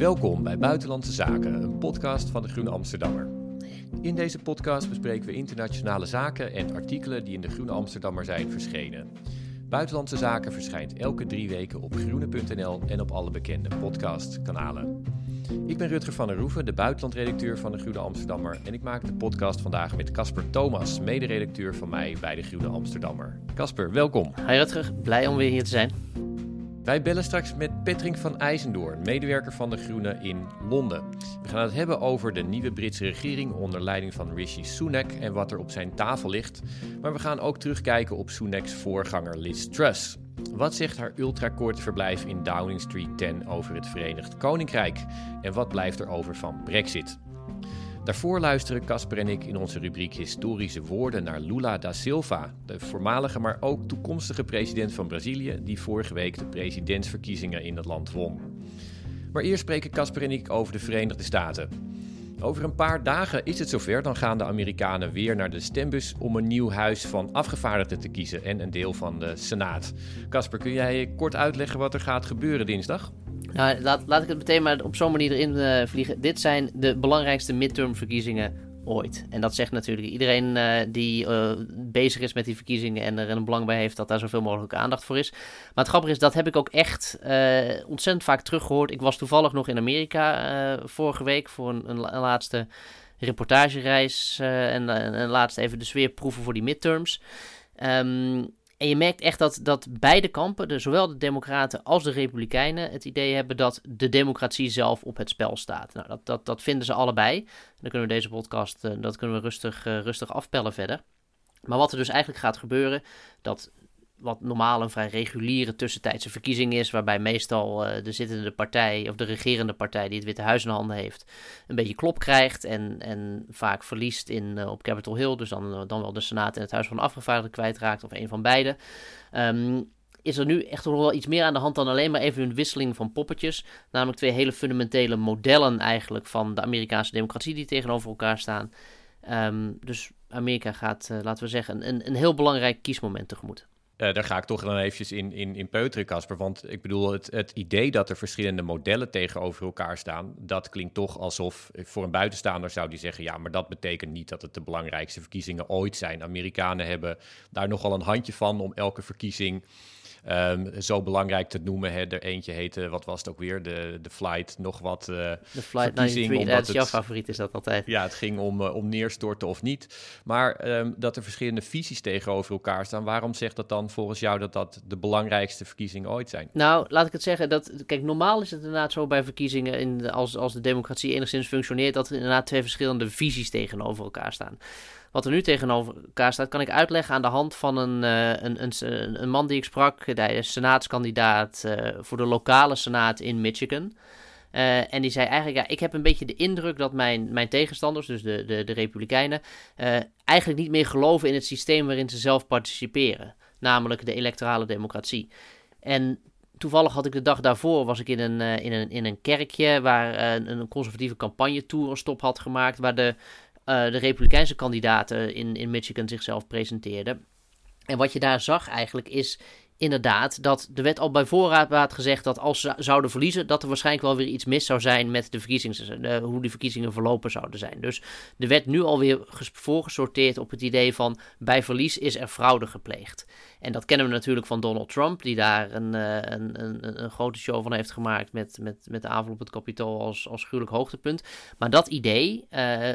Welkom bij Buitenlandse Zaken, een podcast van de Groene Amsterdammer. In deze podcast bespreken we internationale zaken en artikelen die in de Groene Amsterdammer zijn verschenen. Buitenlandse Zaken verschijnt elke drie weken op groene.nl en op alle bekende podcastkanalen. Ik ben Rutger van der Roeven, de buitenlandredacteur van de Groene Amsterdammer. En ik maak de podcast vandaag met Casper Thomas, mederedacteur van mij bij de Groene Amsterdammer. Casper, welkom. Hi Rutger, blij om weer hier te zijn. Wij bellen straks met Patrick van IJzendoorn, medewerker van de Groenen in Londen. We gaan het hebben over de nieuwe Britse regering onder leiding van Rishi Sunak en wat er op zijn tafel ligt. Maar we gaan ook terugkijken op Sunaks voorganger Liz Truss. Wat zegt haar ultrakorte verblijf in Downing Street 10 over het Verenigd Koninkrijk? En wat blijft er over van Brexit? Daarvoor luisteren Casper en ik in onze rubriek Historische Woorden naar Lula da Silva, de voormalige maar ook toekomstige president van Brazilië, die vorige week de presidentsverkiezingen in het land won. Maar eerst spreken Casper en ik over de Verenigde Staten. Over een paar dagen is het zover, dan gaan de Amerikanen weer naar de stembus om een nieuw huis van afgevaardigden te kiezen en een deel van de Senaat. Casper, kun jij kort uitleggen wat er gaat gebeuren dinsdag? Nou, laat, laat ik het meteen maar op zo'n manier erin uh, vliegen. Dit zijn de belangrijkste midtermverkiezingen ooit. En dat zegt natuurlijk iedereen uh, die uh, bezig is met die verkiezingen en er een belang bij heeft dat daar zoveel mogelijk aandacht voor is. Maar het grappige is, dat heb ik ook echt ontzettend vaak teruggehoord. Ik was toevallig nog in Amerika vorige week voor een, een, laatste reportagereis en, en, laatst even de sfeer proeven voor die midterms. Um, en je merkt echt dat, dat beide kampen, de, zowel de Democraten als de Republikeinen, het idee hebben dat de democratie zelf op het spel staat. Nou, dat, dat, dat vinden ze allebei. Dan kunnen we deze podcast uh, dat kunnen we rustig, uh, rustig afpellen verder. Maar wat er dus eigenlijk gaat gebeuren, dat wat normaal een vrij reguliere tussentijdse verkiezing is, waarbij meestal uh, de zittende partij of de regerende partij die het Witte Huis in handen heeft, een beetje klop krijgt en, en vaak verliest in, uh, op Capitol Hill, dus dan, uh, dan wel de Senaat en het Huis van Afgevaardigden kwijtraakt of een van beide. Um, is er nu echt nog wel iets meer aan de hand dan alleen maar even een wisseling van poppetjes. Namelijk twee hele fundamentele modellen eigenlijk van de Amerikaanse democratie die tegenover elkaar staan. Um, dus Amerika gaat, laten we zeggen, een, een heel belangrijk kiesmoment tegemoet. Uh, daar ga ik toch dan eventjes in, in, in peuteren, Casper. Want ik bedoel, het, het idee dat er verschillende modellen tegenover elkaar staan... dat klinkt toch alsof voor een buitenstaander zou die zeggen... ja, maar dat betekent niet dat het de belangrijkste verkiezingen ooit zijn. Amerikanen hebben daar nogal een handje van om elke verkiezing um, zo belangrijk te noemen. Hè. Er eentje heette, wat was het ook weer? De, de Flight, nog wat uh, De Flight 93, dat is jouw favoriet is dat altijd. Ja, het ging om, uh, om neerstorten of niet. Maar um, dat er verschillende visies tegenover elkaar staan. Waarom zegt dat dan volgens jou dat dat de belangrijkste verkiezingen ooit zijn? Nou, laat ik het zeggen. Dat, kijk, normaal is het inderdaad zo bij verkiezingen, in de, als, als de democratie enigszins functioneert, dat er inderdaad twee verschillende visies tegenover elkaar staan. Wat er nu tegenover elkaar staat, kan ik uitleggen aan de hand van een, uh, een, een, man die ik sprak. Hij is senaatskandidaat uh, voor de lokale senaat in Michigan. Uh, en die zei eigenlijk, ja, ik heb een beetje de indruk dat mijn, mijn tegenstanders, dus de, de, de Republikeinen, eigenlijk niet meer geloven in het systeem waarin ze zelf participeren. Namelijk de electorale democratie. En toevallig had ik de dag daarvoor, was ik in een, in een, in een kerkje waar een, een conservatieve campagne-tour een stop had gemaakt, waar de de Republikeinse kandidaten in, in Michigan zichzelf presenteerden. En wat je daar zag eigenlijk is inderdaad dat de wet al bij voorraad had gezegd dat als ze zouden verliezen, dat er waarschijnlijk wel weer iets mis zou zijn met de verkiezingen, de, hoe die verkiezingen verlopen zouden zijn. Dus de wet nu alweer voorgesorteerd op het idee van bij verlies is er fraude gepleegd. En dat kennen we natuurlijk van Donald Trump, die daar een, eh, een, een, een grote show van heeft gemaakt met, met, met de aanval op het kapitool als, als gruwelijk hoogtepunt. Maar dat idee, uh,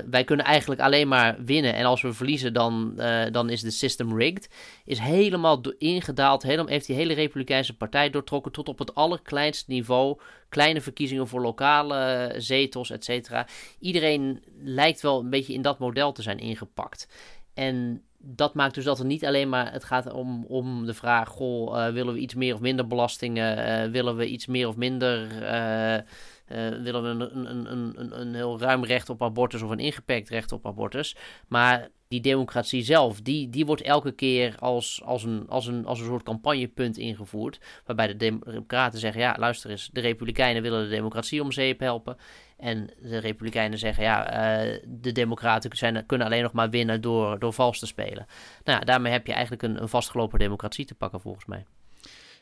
wij kunnen eigenlijk alleen maar winnen en als we verliezen dan, uh, dan is de system rigged, is helemaal ingedaald, helemaal, heeft die hele Republikeinse partij doortrokken tot op het allerkleinste niveau. Kleine verkiezingen voor lokale zetels, et cetera. Iedereen lijkt wel een beetje in dat model te zijn ingepakt. En dat maakt dus dat het niet alleen maar het gaat om, om de vraag: goh, uh, willen we iets meer of minder belastingen? Uh, willen we iets meer of minder? Uh, willen we een, een, een, een, een heel ruim recht op abortus of een ingeperkt recht op abortus? Maar die democratie zelf, die, die wordt elke keer als, als, een, als, een, als een soort campagnepunt ingevoerd. Waarbij de democraten zeggen, ja luister eens, de republikeinen willen de democratie om zeep helpen. En de republikeinen zeggen, ja, uh, de democraten kunnen alleen nog maar winnen door, door vals te spelen. Nou ja, daarmee heb je eigenlijk een, een vastgelopen democratie te pakken volgens mij.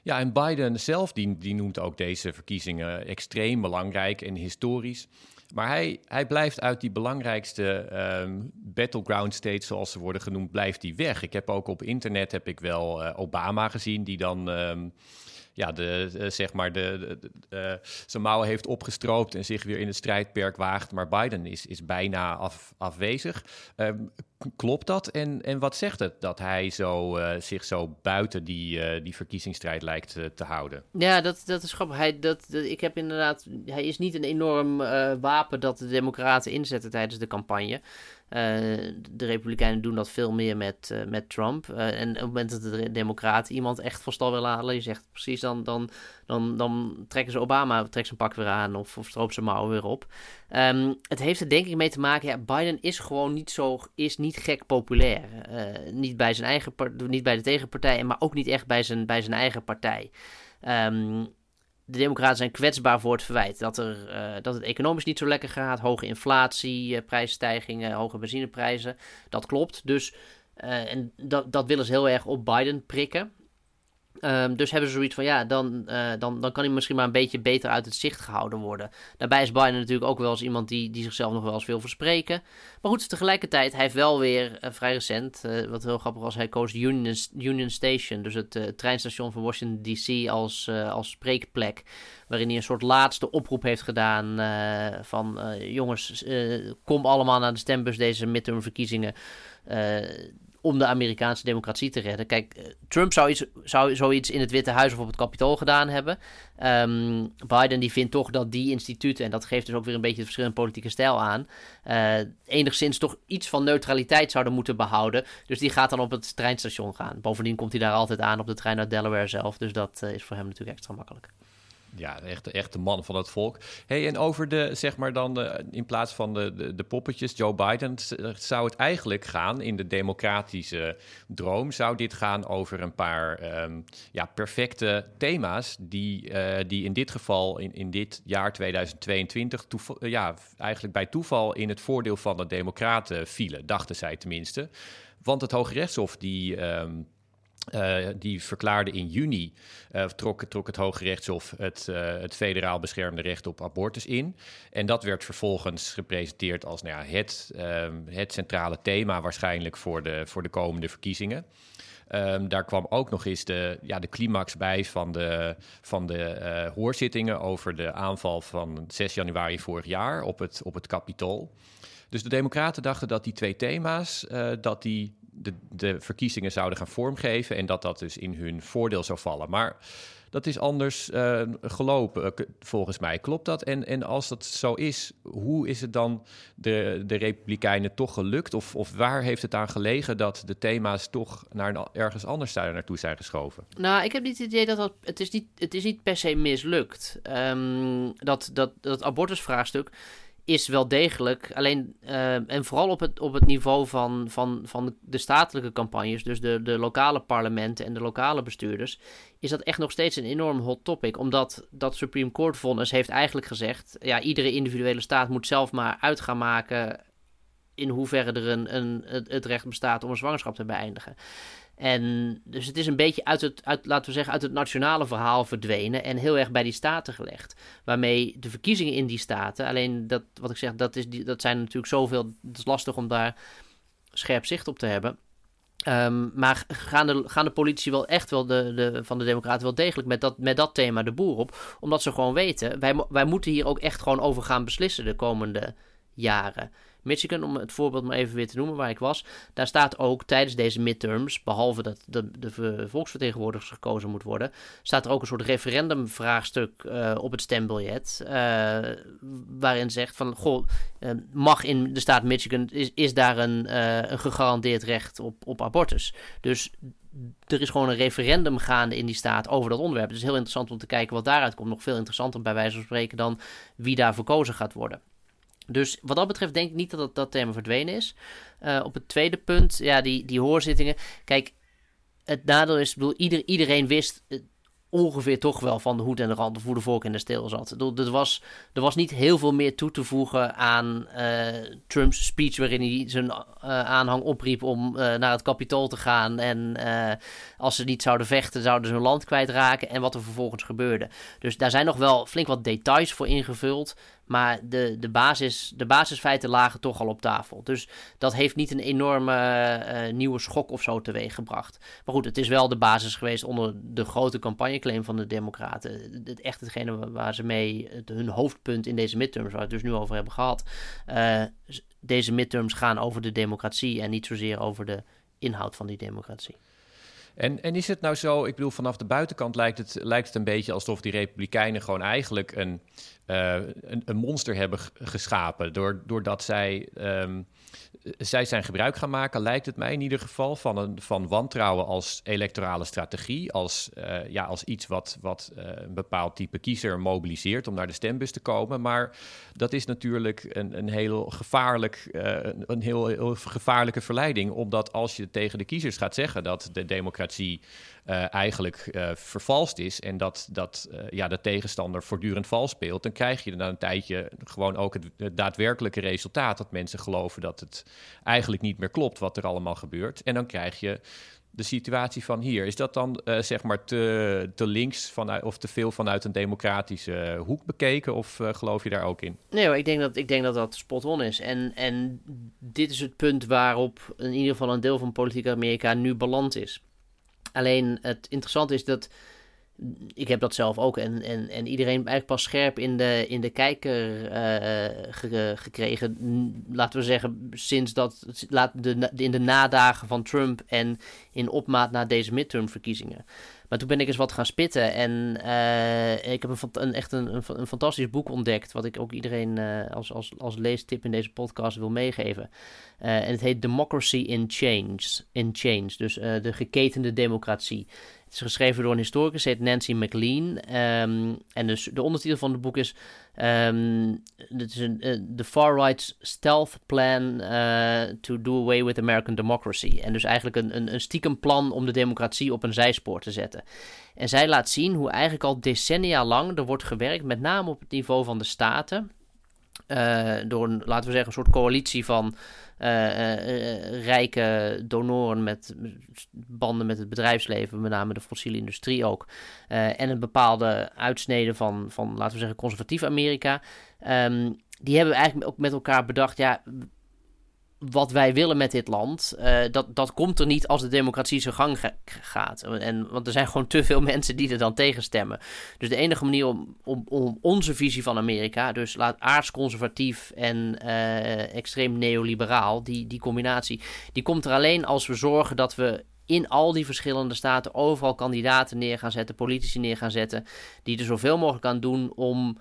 Ja, en Biden zelf die, die noemt ook deze verkiezingen extreem belangrijk en historisch. Maar hij, hij blijft uit die belangrijkste um, battleground states, zoals ze worden genoemd, blijft hij weg. Ik heb ook op internet heb ik wel uh, Obama gezien, die dan um, ja, de, uh, zeg maar de, de, uh, zijn mouwen heeft opgestroopt en zich weer in het strijdperk waagt. Maar Biden is, is bijna af, afwezig. Um, klopt dat? En, en wat zegt het dat hij zo, uh, zich zo buiten die, die verkiezingsstrijd lijkt te houden? Ja, dat, dat is grappig. Hij, dat, dat, ik heb inderdaad, hij is niet een enorm wapen dat de Democraten inzetten tijdens de campagne. Uh, de Republikeinen doen dat veel meer met, uh, met Trump. Uh, en op het moment dat de Democraten iemand echt van stal willen halen, je zegt precies, dan, dan, dan, dan trekken ze Obama, trekt zijn pak weer aan of, of stroopt zijn mouwen weer op. Um, het heeft er denk ik mee te maken, ja, Biden is gewoon niet zo, is niet gek populair. niet bij zijn eigen, niet bij de tegenpartij, maar ook niet echt bij zijn, bij zijn eigen partij. Um, de Democraten zijn kwetsbaar voor het verwijt dat, er, uh, dat het economisch niet zo lekker gaat. Hoge inflatie, uh, prijsstijgingen, hoge benzineprijzen. Dat klopt. Dus, uh, en dat, dat willen ze heel erg op Biden prikken. Um, dus hebben ze zoiets van, ja, dan, uh, dan, dan kan hij misschien maar een beetje beter uit het zicht gehouden worden. Daarbij is Biden natuurlijk ook wel eens iemand die, die zichzelf nog wel eens wil verspreken. Maar goed, tegelijkertijd, hij heeft wel weer uh, vrij recent, uh, wat heel grappig was, hij koos Union, Union Station, dus het treinstation van Washington DC als, als spreekplek. Waarin hij een soort laatste oproep heeft gedaan van, jongens, kom allemaal naar de stembus deze midtermverkiezingen om de Amerikaanse democratie te redden. Kijk, eh, Trump zou, iets, zou zoiets in het Witte Huis of op het Capitool gedaan hebben. Um, Biden die vindt toch dat die instituten, en dat geeft dus ook weer een beetje de verschillende politieke stijl aan, uh, enigszins toch iets van neutraliteit zouden moeten behouden. Dus die gaat dan op het treinstation gaan. Bovendien komt hij daar altijd aan op de trein naar Delaware zelf. Dus dat uh, is voor hem natuurlijk extra makkelijk. Ja, echt, echt de man van het volk. Hey, en over de, zeg maar dan, in plaats van de, de, poppetjes, Joe Biden, zou het eigenlijk gaan in de democratische droom, zou dit gaan over een paar um, ja, perfecte thema's die, uh, die in dit geval, in, in dit jaar 2022, ja, eigenlijk bij toeval in het voordeel van de democraten vielen, dachten zij tenminste. Want het Hoge Rechtshof die... Um, uh, die verklaarde in juni, uh, trok, het Hoge Rechtshof het, uh, het federaal beschermde recht op abortus in. En dat werd vervolgens gepresenteerd als nou ja, het, um, het centrale thema waarschijnlijk voor de, voor de komende verkiezingen. Um, daar kwam ook nog eens de, ja, de climax bij van de, van de hoorzittingen over de aanval van 6 januari vorig jaar op het, op het Capitool. Dus de Democraten dachten dat die twee thema's, dat die de, de verkiezingen zouden gaan vormgeven en dat dat dus in hun voordeel zou vallen. Maar dat is anders uh, gelopen, volgens mij. Klopt dat? En, en als dat zo is, hoe is het dan de, de Republikeinen toch gelukt? Of, of waar heeft het aan gelegen dat de thema's toch naar ergens anders daar naartoe zijn geschoven? Nou, ik heb niet het idee dat dat. Het is niet, het is niet per se mislukt. Um, dat, dat, dat abortusvraagstuk is wel degelijk. Alleen, uh, en vooral op het, op het niveau van, van, van de statelijke campagnes, dus de, de lokale parlementen en de lokale bestuurders, is dat echt nog steeds een enorm hot topic. Omdat dat Supreme Court vonnis heeft eigenlijk gezegd, ja, iedere individuele staat moet zelf maar uit gaan maken in hoeverre er een, een, het recht bestaat om een zwangerschap te beëindigen. En dus het is een beetje uit het, uit, laten we zeggen, uit het nationale verhaal verdwenen en heel erg bij die staten gelegd. Waarmee de verkiezingen in die staten, alleen dat, wat ik zeg, dat, is, dat zijn natuurlijk zoveel, het is lastig om daar scherp zicht op te hebben. Um, maar gaan de, gaan de politici wel echt wel de, de, van de Democraten wel degelijk met dat, met dat thema de boer op? Omdat ze gewoon weten, wij, wij moeten hier ook echt gewoon over gaan beslissen de komende jaren. Michigan, om het voorbeeld maar even weer te noemen waar ik was. Daar staat ook tijdens deze midterms, behalve dat de, de volksvertegenwoordigers gekozen moet worden, staat er ook een soort referendumvraagstuk uh, op het stembiljet. Uh, waarin zegt van, goh, uh, mag in de staat Michigan, is, is daar een, een gegarandeerd recht op, op abortus? Dus er is gewoon een referendum gaande in die staat over dat onderwerp. Het is heel interessant om te kijken wat daaruit komt. Nog veel interessanter bij wijze van spreken dan wie daar verkozen gaat worden. Dus wat dat betreft denk ik niet dat dat, dat thema verdwenen is. Uh, op het tweede punt, ja, die, die hoorzittingen. Kijk, het nadeel is, ik bedoel, ieder, iedereen wist, ongeveer toch wel van de hoed en de rand of hoe de vork in de steel zat. Er was, er was niet heel veel meer toe te voegen aan uh, Trumps speech waarin hij zijn aanhang opriep om naar het kapitool te gaan en als ze niet zouden vechten zouden ze hun land kwijtraken en wat er vervolgens gebeurde. Dus daar zijn nog wel flink wat details voor ingevuld. Maar de, de, basis, de basisfeiten lagen toch al op tafel. Dus dat heeft niet een enorme uh, nieuwe schok of zo teweeg gebracht. Maar goed, het is wel de basis geweest onder de grote campagneclaim van de Democraten. Het, echt hetgene waar ze mee hun hoofdpunt in deze midterms, waar we het dus nu over hebben gehad. Uh, deze midterms gaan over de democratie en niet zozeer over de inhoud van die democratie. En, en is het nou zo, ik bedoel, vanaf de buitenkant lijkt het, lijkt het een beetje alsof die Republikeinen gewoon eigenlijk een, uh, een, monster hebben geschapen. Doordat zij um, zij zijn gebruik gaan maken, lijkt het mij in ieder geval, van, een, van wantrouwen als electorale strategie. Als, uh, ja, als iets wat, wat uh, een bepaald type kiezer mobiliseert om naar de stembus te komen. Maar dat is natuurlijk een, een heel, gevaarlijk, een heel, heel gevaarlijke verleiding. Omdat als je tegen de kiezers gaat zeggen dat de democratie uh, eigenlijk uh, vervalst is en dat, dat uh, ja, de tegenstander voortdurend vals speelt, dan krijg je na een tijdje gewoon ook het, daadwerkelijke resultaat dat mensen geloven dat het eigenlijk niet meer klopt wat er allemaal gebeurt. En dan krijg je de situatie van hier. Is dat dan zeg maar te, te links vanuit, of te veel vanuit een democratische hoek bekeken? Of geloof je daar ook in? Nee ik denk dat ik denk dat, dat spot on is. En, en dit is het punt waarop in ieder geval een deel van politiek Amerika nu beland is. Alleen het interessante is dat. Ik heb dat zelf ook. En, en, en iedereen eigenlijk pas scherp in de, in de kijker uh, gekregen. Laten we zeggen, sinds dat. Laat de, in de nadagen van Trump en in opmaat naar deze midtermverkiezingen. Maar toen ben ik eens wat gaan spitten. En uh, ik heb een, een echt een, een, fantastisch boek ontdekt. Wat ik ook iedereen uh, als, als, als leestip in deze podcast wil meegeven. Uh, en het heet Democracy in Change. In Change. Dus de geketende democratie. Het is geschreven door een historicus, heet Nancy McLean. Um, en dus de ondertitel van het boek is Um, is een uh, The Far Right's Stealth Plan uh, to Do Away with American Democracy. En dus eigenlijk een, een, een stiekem plan om de democratie op een zijspoor te zetten. En zij laat zien hoe eigenlijk al decennia lang er wordt gewerkt, met name op het niveau van de staten. Uh, door een, laten we zeggen, een soort coalitie van uh, rijke donoren met banden met het bedrijfsleven, met name de fossiele industrie ook. en een bepaalde uitsnede van, van, laten we zeggen, conservatief Amerika. Um, die hebben eigenlijk ook met elkaar bedacht, ja, wat wij willen met dit land, uh, dat, dat komt er niet als de democratie zijn gang gaat. En, want er zijn gewoon te veel mensen die er dan tegen stemmen. Dus de enige manier om, om, om onze visie van Amerika, dus laat aardsconservatief en uh, extreem neoliberaal, die, die combinatie, die komt er alleen als we zorgen dat we in al die verschillende staten overal kandidaten neer gaan zetten, politici neer gaan zetten, die er zoveel mogelijk aan doen om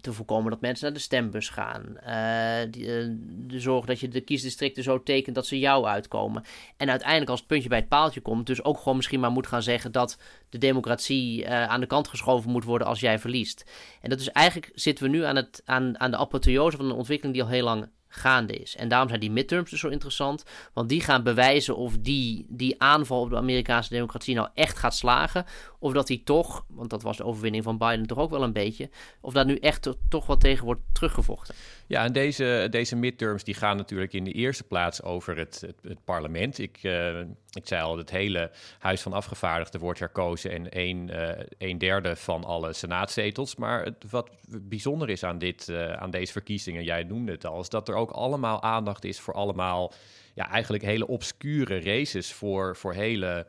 te voorkomen dat mensen naar de stembus gaan. Uh, die, uh, de dat je de kiesdistricten zo tekent dat ze jou uitkomen. En uiteindelijk als het puntje bij het paaltje komt, dus ook gewoon misschien maar moet gaan zeggen dat de democratie uh, aan de kant geschoven moet worden als jij verliest. En dat is eigenlijk zitten we nu aan, het, aan, aan de apotheose van een ontwikkeling die al heel lang gaande is. En daarom zijn die midterms dus zo interessant. Want die gaan bewijzen of die, die aanval op de Amerikaanse democratie nou echt gaat slagen. Of dat die toch, want dat was de overwinning van Biden toch ook wel een beetje. Of daar nu echt toch wat tegen wordt teruggevochten. Ja, en deze, deze midterms die gaan natuurlijk in de eerste plaats over het, het, parlement. Ik, uh, ik zei al, het hele Huis van Afgevaardigden wordt herkozen en een, uh, een derde van alle senaatzetels. Maar wat bijzonder is aan, dit, uh, aan deze verkiezingen, jij noemde het al, is dat er ook allemaal aandacht is voor allemaal ja, eigenlijk hele obscure races voor, voor hele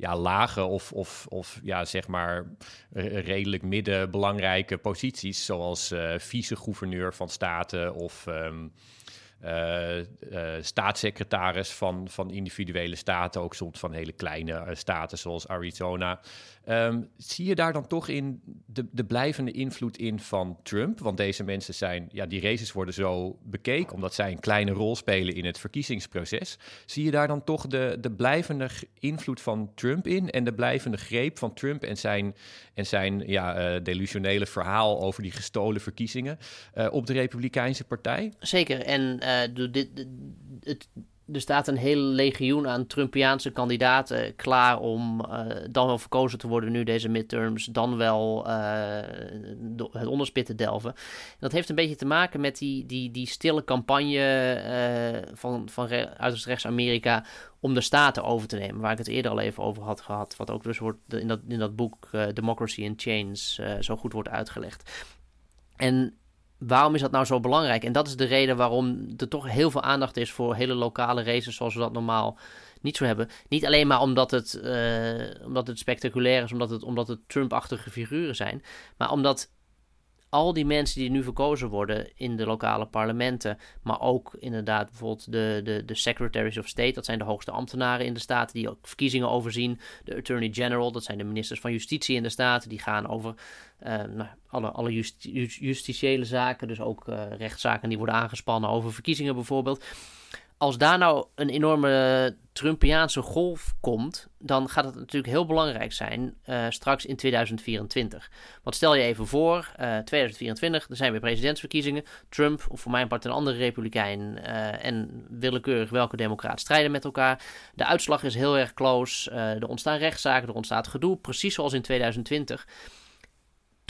ja, lage of, of, of ja, zeg maar redelijk midden belangrijke posities, zoals uh, vice-gouverneur van staten of um, uh, uh, staatssecretaris van, van individuele staten, ook soms van hele kleine staten zoals Arizona. Um, zie je daar dan toch in de, de blijvende invloed in van Trump? Want deze mensen zijn, ja, die races worden zo bekeken omdat zij een kleine rol spelen in het verkiezingsproces. Zie je daar dan toch de, de blijvende invloed van Trump in en de blijvende greep van Trump en zijn, en zijn ja, uh, delusionele verhaal over die gestolen verkiezingen uh, op de Republikeinse Partij? Zeker. En uh, dit, het er staat een hele legioen aan Trumpiaanse kandidaten klaar om uh, dan wel verkozen te worden nu deze midterms, dan wel uh, het onderspit te delven. En dat heeft een beetje te maken met die, die, die stille campagne uh, van, van uiterst rechts Amerika om de staten over te nemen, waar ik het eerder al even over had gehad, wat ook dus wordt in dat, in dat boek Democracy in Chains zo goed wordt uitgelegd. En waarom is dat nou zo belangrijk? En dat is de reden waarom er toch heel veel aandacht is voor hele lokale races zoals we dat normaal niet zo hebben. Niet alleen maar omdat het, uh, omdat het spectaculair is, omdat het, omdat het Trump-achtige figuren zijn, maar omdat al die mensen die nu verkozen worden in de lokale parlementen, maar ook inderdaad bijvoorbeeld de, de, de secretaries of state, dat zijn de hoogste ambtenaren in de staten die ook verkiezingen overzien. De attorney general, dat zijn de ministers van justitie in de staten, die gaan over uh, nou, alle, alle justitiële zaken, dus ook uh, rechtszaken die worden aangespannen over verkiezingen bijvoorbeeld als daar nou een enorme Trumpiaanse golf komt, dan gaat het natuurlijk heel belangrijk zijn uh, straks in 2024. Want stel je even voor, uh, eh, 2024, er zijn weer presidentsverkiezingen. Trump, of voor mijn part een andere republikein uh, en willekeurig welke democraat strijden met elkaar. De uitslag is heel erg close, er ontstaan rechtszaken, er ontstaat gedoe, precies zoals in 2020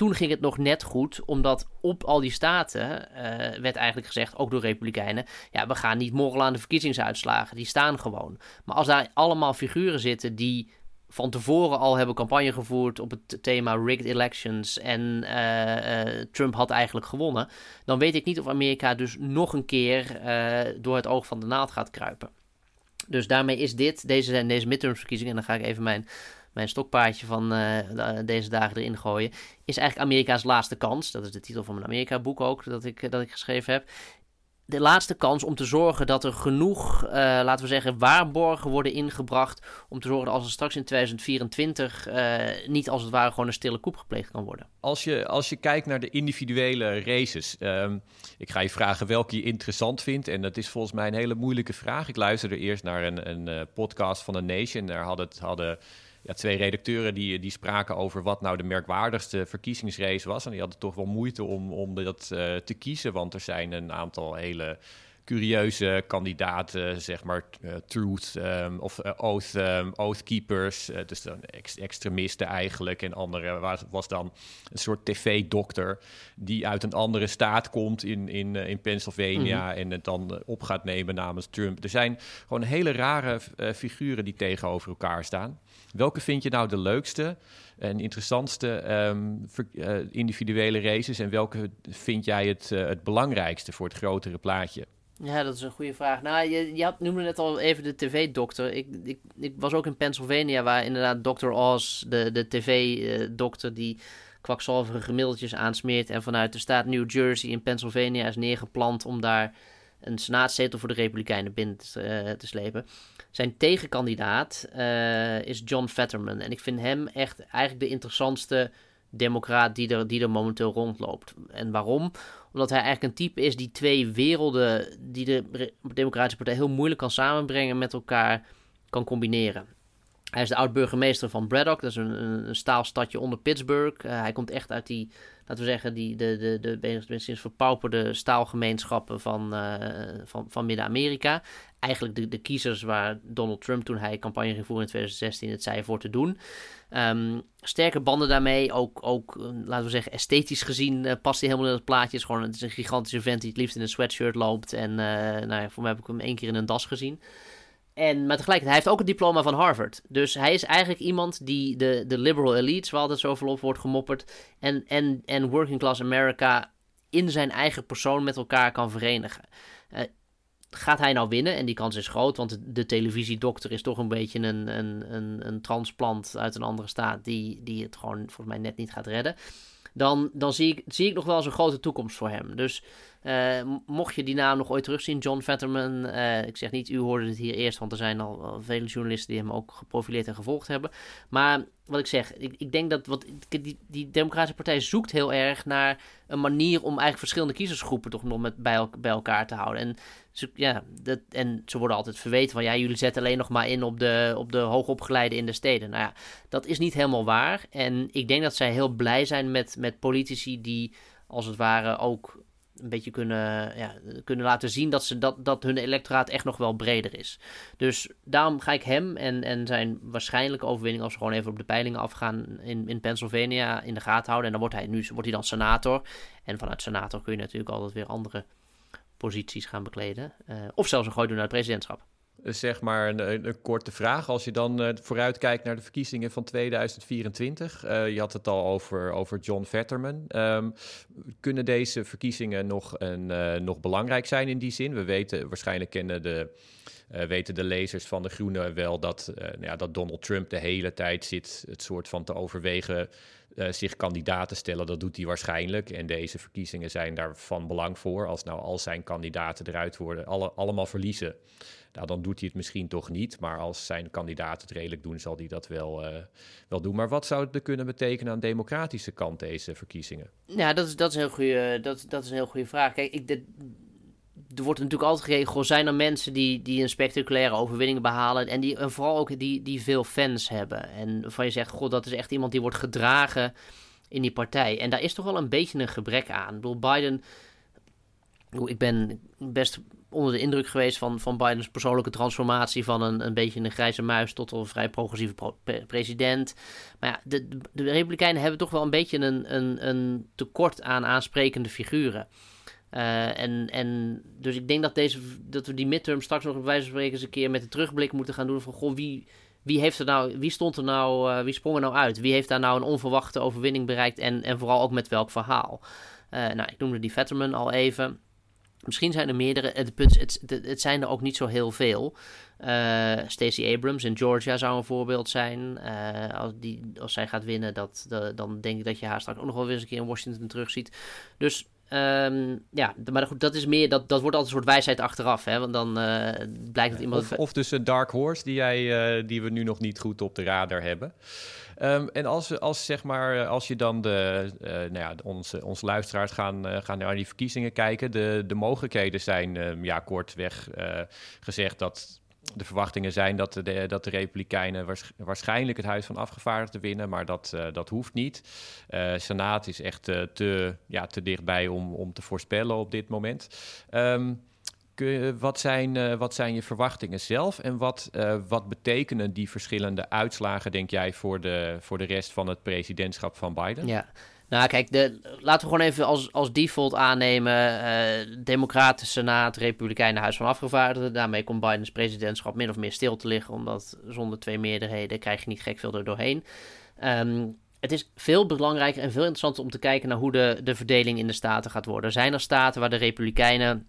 toen ging het nog net goed, omdat op al die staten uh, werd eigenlijk gezegd, ook door Republikeinen, ja, we gaan niet morgen aan de verkiezingsuitslagen, die staan gewoon. Maar als daar allemaal figuren zitten die van tevoren al hebben campagne gevoerd op het thema rigged elections en uh, uh, Trump had eigenlijk gewonnen, dan weet ik niet of Amerika dus nog een keer door het oog van de naald gaat kruipen. Dus daarmee is dit, deze, deze midtermsverkiezingen, en dan ga ik even mijn mijn stokpaardje van uh, deze dagen erin gooien, is eigenlijk Amerika's laatste kans. Dat is de titel van mijn Amerika-boek ook, dat ik, dat ik geschreven heb. De laatste kans om te zorgen dat er genoeg, uh, laten we zeggen, waarborgen worden ingebracht. Om te zorgen dat als er straks in 2024 uh, niet als het ware gewoon een stille koep gepleegd kan worden. Als je, als je kijkt naar de individuele races, um, ik ga je vragen welke je interessant vindt. En dat is volgens mij een hele moeilijke vraag. Ik luisterde eerst naar een, een podcast van The Nation. Daar hadden, hadden ja, twee redacteuren die, die spraken over wat nou de merkwaardigste verkiezingsrace was. En die hadden toch wel moeite om, om dat uh, te kiezen, want er zijn een aantal hele curieuze kandidaten, zeg maar uh, truth um, of uh, oath, um, oathkeepers, uh, dus dan ex extremisten eigenlijk. En andere was, was dan een soort tv-dokter die uit een andere staat komt in, in, in Pennsylvania mm -hmm. en het dan op gaat nemen namens Trump. Er zijn gewoon hele rare figuren die tegenover elkaar staan. Welke vind je nou de leukste en interessantste um, individuele races en welke vind jij het, het belangrijkste voor het grotere plaatje? Ja, dat is een goede vraag. Nou, je, je had, noemde net al even de tv-dokter. Ik, ik, ik was ook in Pennsylvania, waar inderdaad Dr. Oz, de, de tv-dokter, die kwakzalverige middeltjes aansmeert. En vanuit de staat New Jersey in Pennsylvania is neergeplant om daar een senaatzetel voor de Republikeinen binnen te, uh, te slepen. Zijn tegenkandidaat uh, is John Fetterman. En ik vind hem echt eigenlijk de interessantste democraat die er, die er momenteel rondloopt. En waarom? Omdat hij eigenlijk een type is die twee werelden die de Democratische Partij heel moeilijk kan samenbrengen met elkaar kan combineren. Hij is de oud-burgemeester van Braddock, dat is een, een, staalstadje onder Pittsburgh. Uh, hij komt echt uit die, laten we zeggen, die, de, de, de, verpauperde staalgemeenschappen van, uh, van, van Midden-Amerika. Eigenlijk de, de kiezers waar Donald Trump toen hij campagne ging voeren in 2016 het zei voor te doen. Um, sterke banden daarmee, ook, ook eh, laten we zeggen esthetisch gezien past hij helemaal in het plaatje. Het is gewoon het is een gigantische vent die het liefst in een sweatshirt loopt. En nou ja, voor mij heb ik hem één keer in een das gezien. En, maar tegelijkertijd, hij heeft ook een diploma van Harvard. Dus hij is eigenlijk iemand die de, de liberal elites, waar altijd zoveel op wordt gemopperd, en, en, en working class America in zijn eigen persoon met elkaar kan verenigen. Uh, gaat hij nou winnen? En die kans is groot, want de, de televisiedokter is toch een beetje een, een, een, een transplant uit een andere staat die, die het gewoon volgens mij net niet gaat redden. Dan, dan zie, ik, zie ik nog wel eens een grote toekomst voor hem. Dus uh, mocht je die naam nog ooit terugzien, John Vetterman. Uh, ik zeg niet, u hoorde het hier eerst, want er zijn al, vele journalisten die hem ook geprofileerd en gevolgd hebben. Maar wat ik zeg, ik, ik denk dat wat, die, die Democratische Partij zoekt heel erg naar een manier om eigenlijk verschillende kiezersgroepen toch nog met, bij, bij elkaar te houden. En ze, ja, dat, en ze worden altijd verweten van ja, jullie zetten alleen nog maar in op de, op de hoogopgeleide in de steden. Nou ja, dat is niet helemaal waar. En ik denk dat zij heel blij zijn met, met politici die als het ware ook een beetje kunnen, ja, kunnen laten zien dat, ze, dat, dat hun electoraat echt nog wel breder is. Dus daarom ga ik hem en, en zijn waarschijnlijke overwinning, als we gewoon even op de peilingen afgaan in, in Pennsylvania, in de gaten houden. En dan wordt hij nu wordt hij dan senator. En vanuit senator kun je natuurlijk altijd weer andere posities gaan bekleden. Uh, of zelfs een gooi doen naar het presidentschap. Eh, zeg maar een, een, korte vraag. Als je dan uh, vooruitkijkt naar de verkiezingen van 2024. Uh, je had het al over, over John Vetterman. Um, kunnen deze verkiezingen nog, een, nog belangrijk zijn in die zin? We weten, waarschijnlijk kennen de, weten de lezers van de Groenen wel dat, nou ja, dat Donald Trump de hele tijd zit het soort van te overwegen zich kandidaat te stellen. Dat doet hij waarschijnlijk. En deze verkiezingen zijn daar van belang voor. Als nou al zijn kandidaten eruit worden, alle, allemaal verliezen. Nou, dan doet hij het misschien toch niet. Maar als zijn kandidaten het redelijk doen, zal hij dat wel, uh, wel doen. Maar wat zou het kunnen betekenen aan de democratische kant, deze verkiezingen? Ja, dat is, dat is, een, heel goede, dat, dat is een heel goede vraag. Kijk, ik, de, er wordt natuurlijk altijd gekeken, zijn er mensen die, die een spectaculaire overwinning behalen en, die, vooral ook die, die veel fans hebben. En van je zegt, god, dat is echt iemand die wordt gedragen in die partij. En daar is toch wel een beetje een gebrek aan. Ik bedoel, Biden, ik ben best onder de indruk geweest van, van Bidens persoonlijke transformatie van een, een beetje een grijze muis tot een vrij progressieve president. Maar ja, de, de, Republikeinen hebben toch wel een beetje een, een, een tekort aan aansprekende figuren. Uh, en, en dus ik denk dat, deze, dat we die midterm straks nog wijze van spreken eens een keer met de terugblik moeten gaan doen van goh, wie, wie, heeft er nou, wie stond er nou, uh, wie sprong er nou uit? Wie heeft daar nou een onverwachte overwinning bereikt en, en vooral ook met welk verhaal? Uh, nou, ik noemde die Vetterman al even. Misschien zijn er meerdere. Het, punt, het, het, zijn er ook niet zo heel veel. Uh, Stacey Abrams in Georgia zou een voorbeeld zijn. Uh, als, die, als zij gaat winnen, dat, de, dan denk ik dat je haar straks ook nog wel eens een keer in Washington terugziet. Dus Um, ja, maar goed, dat is meer, dat, dat wordt altijd een soort wijsheid achteraf, hè? Want dan uh, blijkt dat iemand... Of, of dus een dark horse die, jij, die we nu nog niet goed op de radar hebben. Um, en als, als, zeg maar, als je dan de, uh, nou ja, onze, luisteraars gaan, gaan naar die verkiezingen kijken, de, de mogelijkheden zijn um, ja, kortweg gezegd dat de verwachtingen zijn dat de, dat de Republikeinen waarschijnlijk het Huis van Afgevaardigden winnen, maar dat, dat hoeft niet. Uh, Senaat is echt te, ja, te dichtbij om, om te voorspellen op dit moment. Um, wat, zijn, wat zijn je verwachtingen zelf en wat, wat betekenen die verschillende uitslagen, denk jij, voor de, voor de rest van het presidentschap van Biden? Ja, nou, kijk, de, laten we gewoon even als, als default aannemen: uh, Democraten, Senaat, Republikeinen, Huis van Afgevaardigden. Daarmee komt Bidens presidentschap min of meer stil te liggen, omdat zonder twee meerderheden krijg je niet gek veel er doorheen. Um, het is veel belangrijker en veel interessanter om te kijken naar hoe de, de verdeling in de staten gaat worden. Zijn er staten waar de Republikeinen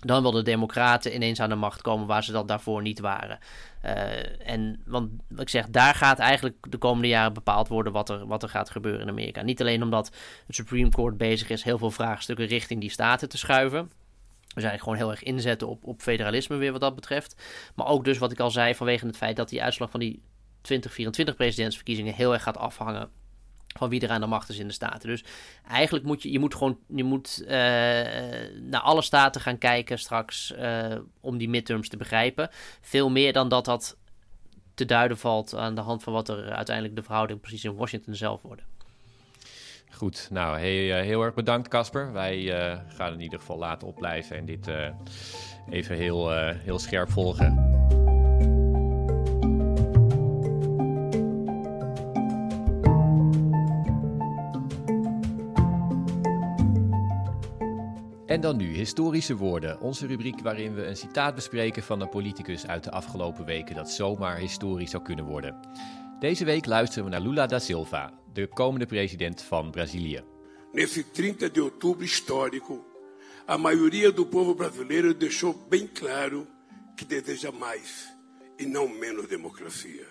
dan wil de Democraten ineens aan de macht komen waar ze dat daarvoor niet waren. Uh, en want ik zeg, daar gaat eigenlijk de komende jaren bepaald worden wat er, wat er gaat gebeuren in Amerika. Niet alleen omdat het Supreme Court bezig is heel veel vraagstukken richting die staten te schuiven. We zijn gewoon heel erg inzetten op, op federalisme weer wat dat betreft. Maar ook dus wat ik al zei vanwege het feit dat die uitslag van die 2024 presidentsverkiezingen heel erg gaat afhangen van wie er aan de macht is in de staten. Dus eigenlijk moet je, je moet gewoon, je moet uh, naar alle staten gaan kijken straks uh, om die midterms te begrijpen. Veel meer dan dat dat te duiden valt aan de hand van wat er uiteindelijk de verhouding precies in Washington zelf worden. Goed, nou heel, heel erg bedankt Casper. Wij gaan in ieder geval laten opblijven en dit even heel, heel scherp volgen. En dan nu historische woorden, onze rubriek waarin we een citaat bespreken van een politicus uit de afgelopen weken dat zomaar historisch zou kunnen worden. Deze week luisteren we naar Lula da Silva, de komende president van Brazilië. Nesse 30 de outubro histórico, a maioria do povo brasileiro deixou bem claro que deseja mais e não menos democracia.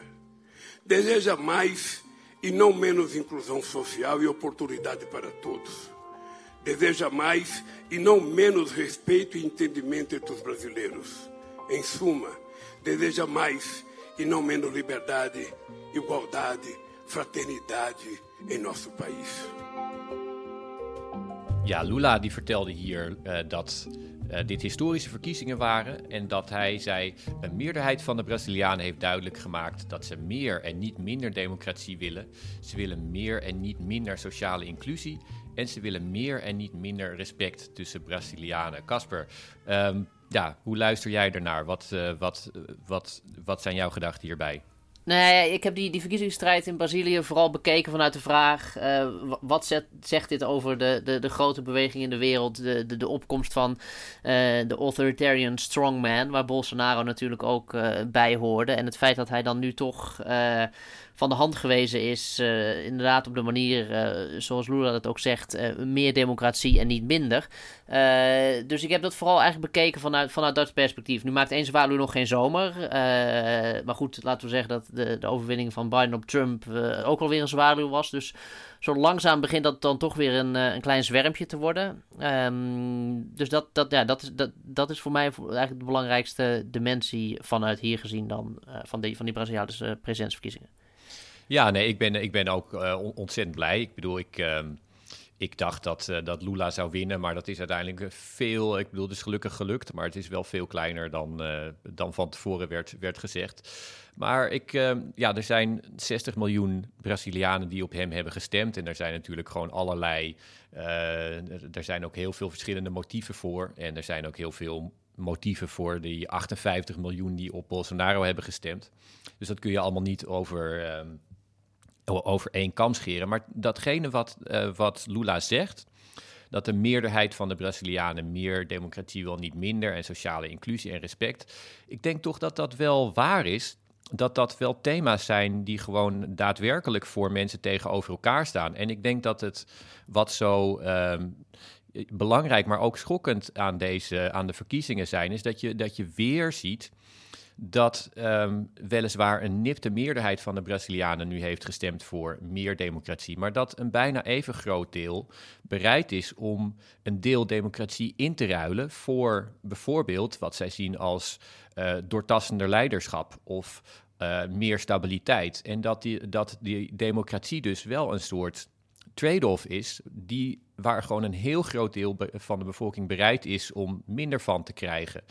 Deseja mais e não menos inclusão social e oportunidade para todos deseja mais e não menos respeito e entendimento entre os brasileiros. Em suma, deseja mais e não menos liberdade, igualdade, fraternidade em nosso país. Ja, Lula die vertelde hier uh, dat uh, dit historische verkiezingen waren en dat hij zei: een meerderheid van de Brazilianen heeft duidelijk gemaakt dat ze meer en niet minder democratie willen. Ze willen meer en niet minder sociale inclusie En ze willen meer en niet minder respect tussen Brazilianen. Casper, ehm, ja, hoe luister jij ernaar? Wat, uh, wat, wat, wat zijn jouw gedachten hierbij? Nee, ik heb die, die verkiezingsstrijd in Brazilië vooral bekeken vanuit de vraag: uh, wat zegt dit over de, de, de grote beweging in de wereld, de, de, de opkomst van de authoritarian strongman, waar Bolsonaro natuurlijk ook bij hoorde. En het feit dat hij dan nu toch van de hand gewezen is. Uh, inderdaad, op de manier uh, zoals Lula dat ook zegt: uh, meer democratie en niet minder. dus ik heb dat vooral eigenlijk bekeken vanuit, vanuit dat perspectief. Nu maakt één zwaluw nog geen zomer. maar goed, laten we zeggen dat de, de overwinning van Biden op Trump ook alweer een zwaluw was. Dus zo langzaam begint dat dan toch weer een, een klein zwermpje te worden. Um, dus dat, dat, ja, dat, is, dat, dat is voor mij eigenlijk de belangrijkste dimensie vanuit hier gezien dan van, die, van die Braziliaanse presidentsverkiezingen. Ja, nee, ik ben, ik ben ook uh, ontzettend blij. Ik bedoel, ik, uh, ik dacht dat, uh, dat Lula zou winnen, maar dat is uiteindelijk veel. Ik bedoel, het is gelukkig gelukt, maar het is wel veel kleiner dan, dan van tevoren werd, werd gezegd. Maar ik, ehm, ja, er zijn 60 miljoen Brazilianen die op hem hebben gestemd. En er zijn natuurlijk gewoon allerlei. er zijn ook heel veel verschillende motieven voor. En er zijn ook heel veel motieven voor die 58 miljoen die op Bolsonaro hebben gestemd. Dus dat kun je allemaal niet over, ehm, over één kam scheren. Maar datgene wat, uh, wat Lula zegt, dat de meerderheid van de Brazilianen meer democratie wil, niet minder, en sociale inclusie en respect. Ik denk toch dat dat wel waar is. Dat dat wel thema's zijn die gewoon daadwerkelijk voor mensen tegenover elkaar staan. En ik denk dat het wat zo um, belangrijk, maar ook schokkend aan, deze, aan de verkiezingen zijn, is dat je, dat je weer ziet dat um, weliswaar een nipte meerderheid van de Brazilianen nu heeft gestemd voor meer democratie, maar dat een bijna even groot deel bereid is om een deel democratie in te ruilen voor bijvoorbeeld wat zij zien als uh, doortassender leiderschap of uh, meer stabiliteit. En dat die, dat die democratie dus wel een soort trade-off is, die, waar gewoon een heel groot deel van de bevolking bereid is om minder van te krijgen.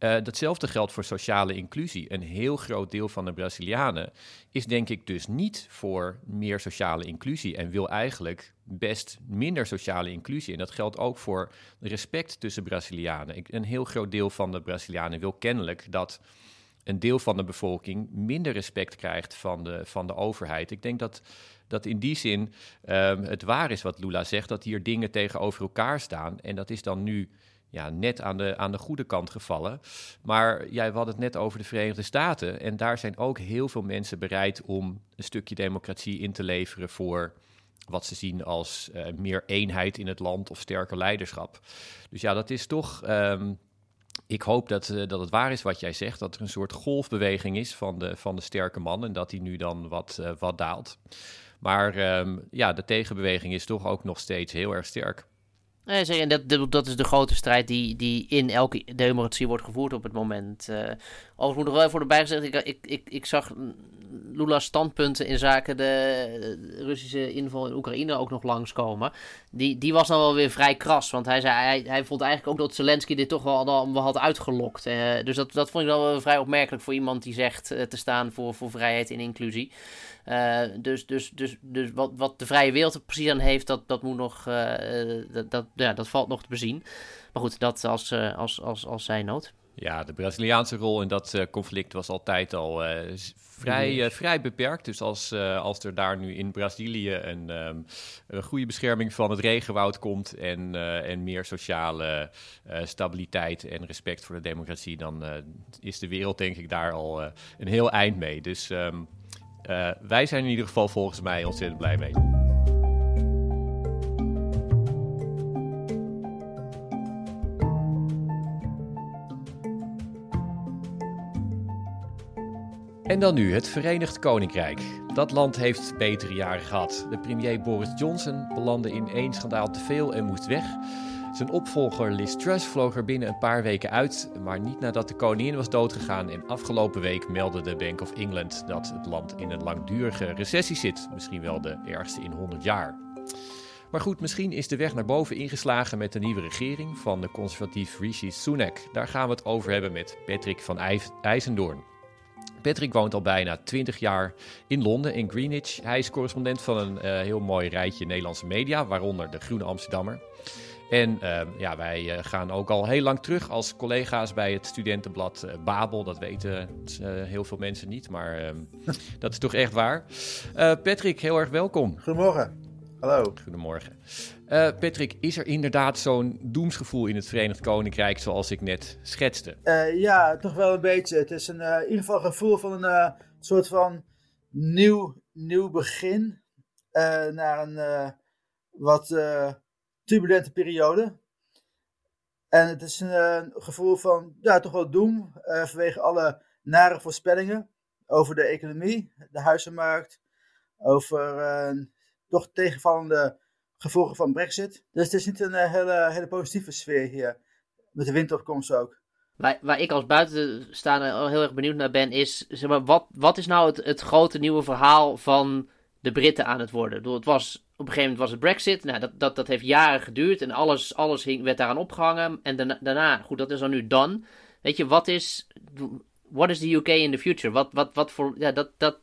Uh, datzelfde geldt voor sociale inclusie. Een heel groot deel van de Brazilianen is denk ik dus niet voor meer sociale inclusie en wil eigenlijk best minder sociale inclusie. En dat geldt ook voor respect tussen Brazilianen. Een heel groot deel van de Brazilianen wil kennelijk dat een deel van de bevolking minder respect krijgt van de, van de overheid. Ik denk dat, dat in die zin um, het waar is wat Lula zegt, dat hier dingen tegenover elkaar staan. En dat is dan nu ja, net aan de, aan de goede kant gevallen. Maar jij had het net over de Verenigde Staten. En daar zijn ook heel veel mensen bereid om een stukje democratie in te leveren voor wat ze zien als uh, meer eenheid in het land of sterker leiderschap. Dus ja, dat is toch. Um, ik hoop dat, uh, dat het waar is wat jij zegt, dat er een soort golfbeweging is van de, van de sterke man en dat die nu dan wat, uh, wat daalt. Maar um, ja, de tegenbeweging is toch ook nog steeds heel erg sterk. Nee, en dat, dat is de grote strijd die, die in elke democratie wordt gevoerd op het moment. Uh, overigens moet er wel even erbij gezegd, ik, ik, ik, ik zag Lula's standpunten in zaken de Russische inval in Oekraïne ook nog langskomen. Die, die was dan wel weer vrij kras, want hij, zei, hij, hij vond eigenlijk ook dat Zelensky dit toch wel, wel had uitgelokt. Uh, dus dat, dat vond ik wel vrij opmerkelijk voor iemand die zegt uh, te staan voor, voor vrijheid en inclusie. Dus dus, dus, dus wat, wat de vrije wereld er precies aan heeft, dat, dat moet nog, dat, dat, ja, dat valt nog te bezien. Maar goed, dat als, als, als, als zijnood. Ja, de Braziliaanse rol in dat uh, conflict was altijd al uh, vrij, uh, vrij beperkt. Dus als, als er daar nu in Brazilië een, um, een goede bescherming van het regenwoud komt en, en meer sociale stabiliteit en respect voor de democratie, dan is de wereld denk ik daar al een heel eind mee. Dus um, wij zijn in ieder geval volgens mij ontzettend blij mee. En dan nu het Verenigd Koninkrijk. Dat land heeft betere jaren gehad. De premier Boris Johnson belandde in één schandaal te veel en moest weg. Zijn opvolger Liz Truss vloog er binnen een paar weken uit, maar niet nadat de koningin was doodgegaan. En afgelopen week meldde de Bank of England dat het land in een langdurige recessie zit, misschien wel de ergste in 100 jaar. Maar goed, misschien is de weg naar boven ingeslagen met de nieuwe regering van de conservatief Rishi Sunak. Daar gaan we het over hebben met Patrick van IJzendoorn. Patrick woont al bijna 20 jaar in Londen, in Greenwich. Hij is correspondent van een heel mooi rijtje Nederlandse media, waaronder de Groene Amsterdammer. En ehm, ja, wij uh, gaan ook al heel lang terug als collega's bij het studentenblad uh, Babel. Dat weten heel veel mensen niet, maar ehm, dat is toch echt waar. Patrick, heel erg welkom. Goedemorgen. Hallo. Goedemorgen. Patrick, is er inderdaad zo'n doemsgevoel in het Verenigd Koninkrijk zoals ik net schetste? ja, toch wel een beetje. Het is een, in ieder geval een gevoel van een soort van nieuw, nieuw begin naar een wat turbulente periode. En het is een gevoel van, ja, toch wel doem vanwege alle nare voorspellingen over de economie, de huizenmarkt, over toch tegenvallende gevolgen van Brexit. Dus het is niet een hele, hele positieve sfeer hier, met de winteropkomst ook. Waar, waar ik als buitenstaander heel erg benieuwd naar ben, is zeg maar, wat, wat is nou het, het grote nieuwe verhaal van de Britten aan het worden? het was op een gegeven moment was het Brexit. Nou, dat, dat, dat heeft jaren geduurd en alles, alles hing, werd daaraan opgehangen. En daarna, daarna, goed, dat is dan nu dan. Weet je, wat is. What is the UK in the future? Wat, wat, wat voor. Ja, dat, dat,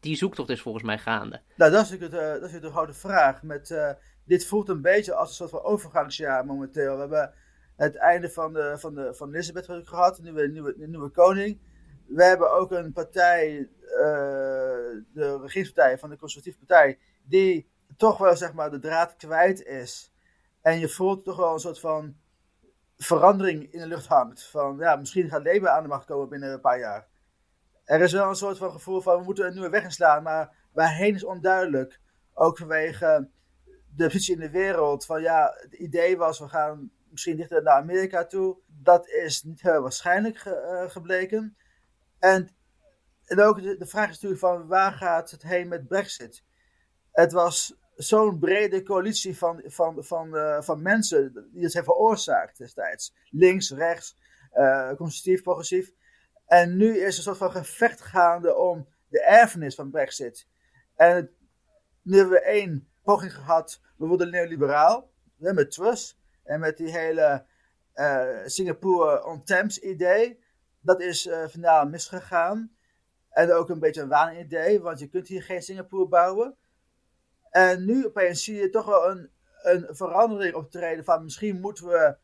die zoektocht is volgens mij gaande. Nou, dat is natuurlijk, is de grote vraag. Met, uh, dit voelt een beetje als een soort van overgangsjaar momenteel. We hebben het einde van, de, van, de, van Elizabeth gehad, de nieuwe, nieuwe, nieuwe koning. We hebben ook een partij, uh, de regeringspartij van de Conservatieve Partij, die toch wel zeg maar de draad kwijt is. En je voelt toch wel een soort van verandering in de lucht hangt. Van ja, misschien gaat Labour aan de macht komen binnen een paar jaar. Er is wel een soort van gevoel van we moeten een nieuwe weg inslaan, maar waarheen is onduidelijk. Ook vanwege de positie in de wereld. Van ja, het idee was we gaan misschien dichter naar Amerika toe. Dat is niet heel waarschijnlijk eh, gebleken. En, en ook de, de vraag is natuurlijk van waar gaat het heen met Brexit? Het was zo'n brede coalitie van, van, van, uh, van mensen die het hebben veroorzaakt destijds. Links, rechts, uh, conservatief, progressief. En nu is er een soort van gevecht gaande om de erfenis van Brexit. En nu hebben we één poging gehad, we worden neoliberaal, met Truss en met die hele uh, Singapore on Thames idee. Dat is uh, misgegaan. En ook een beetje een waanidee, want je kunt hier geen Singapore bouwen. En nu opeens zie je toch wel een, een verandering optreden van misschien moeten we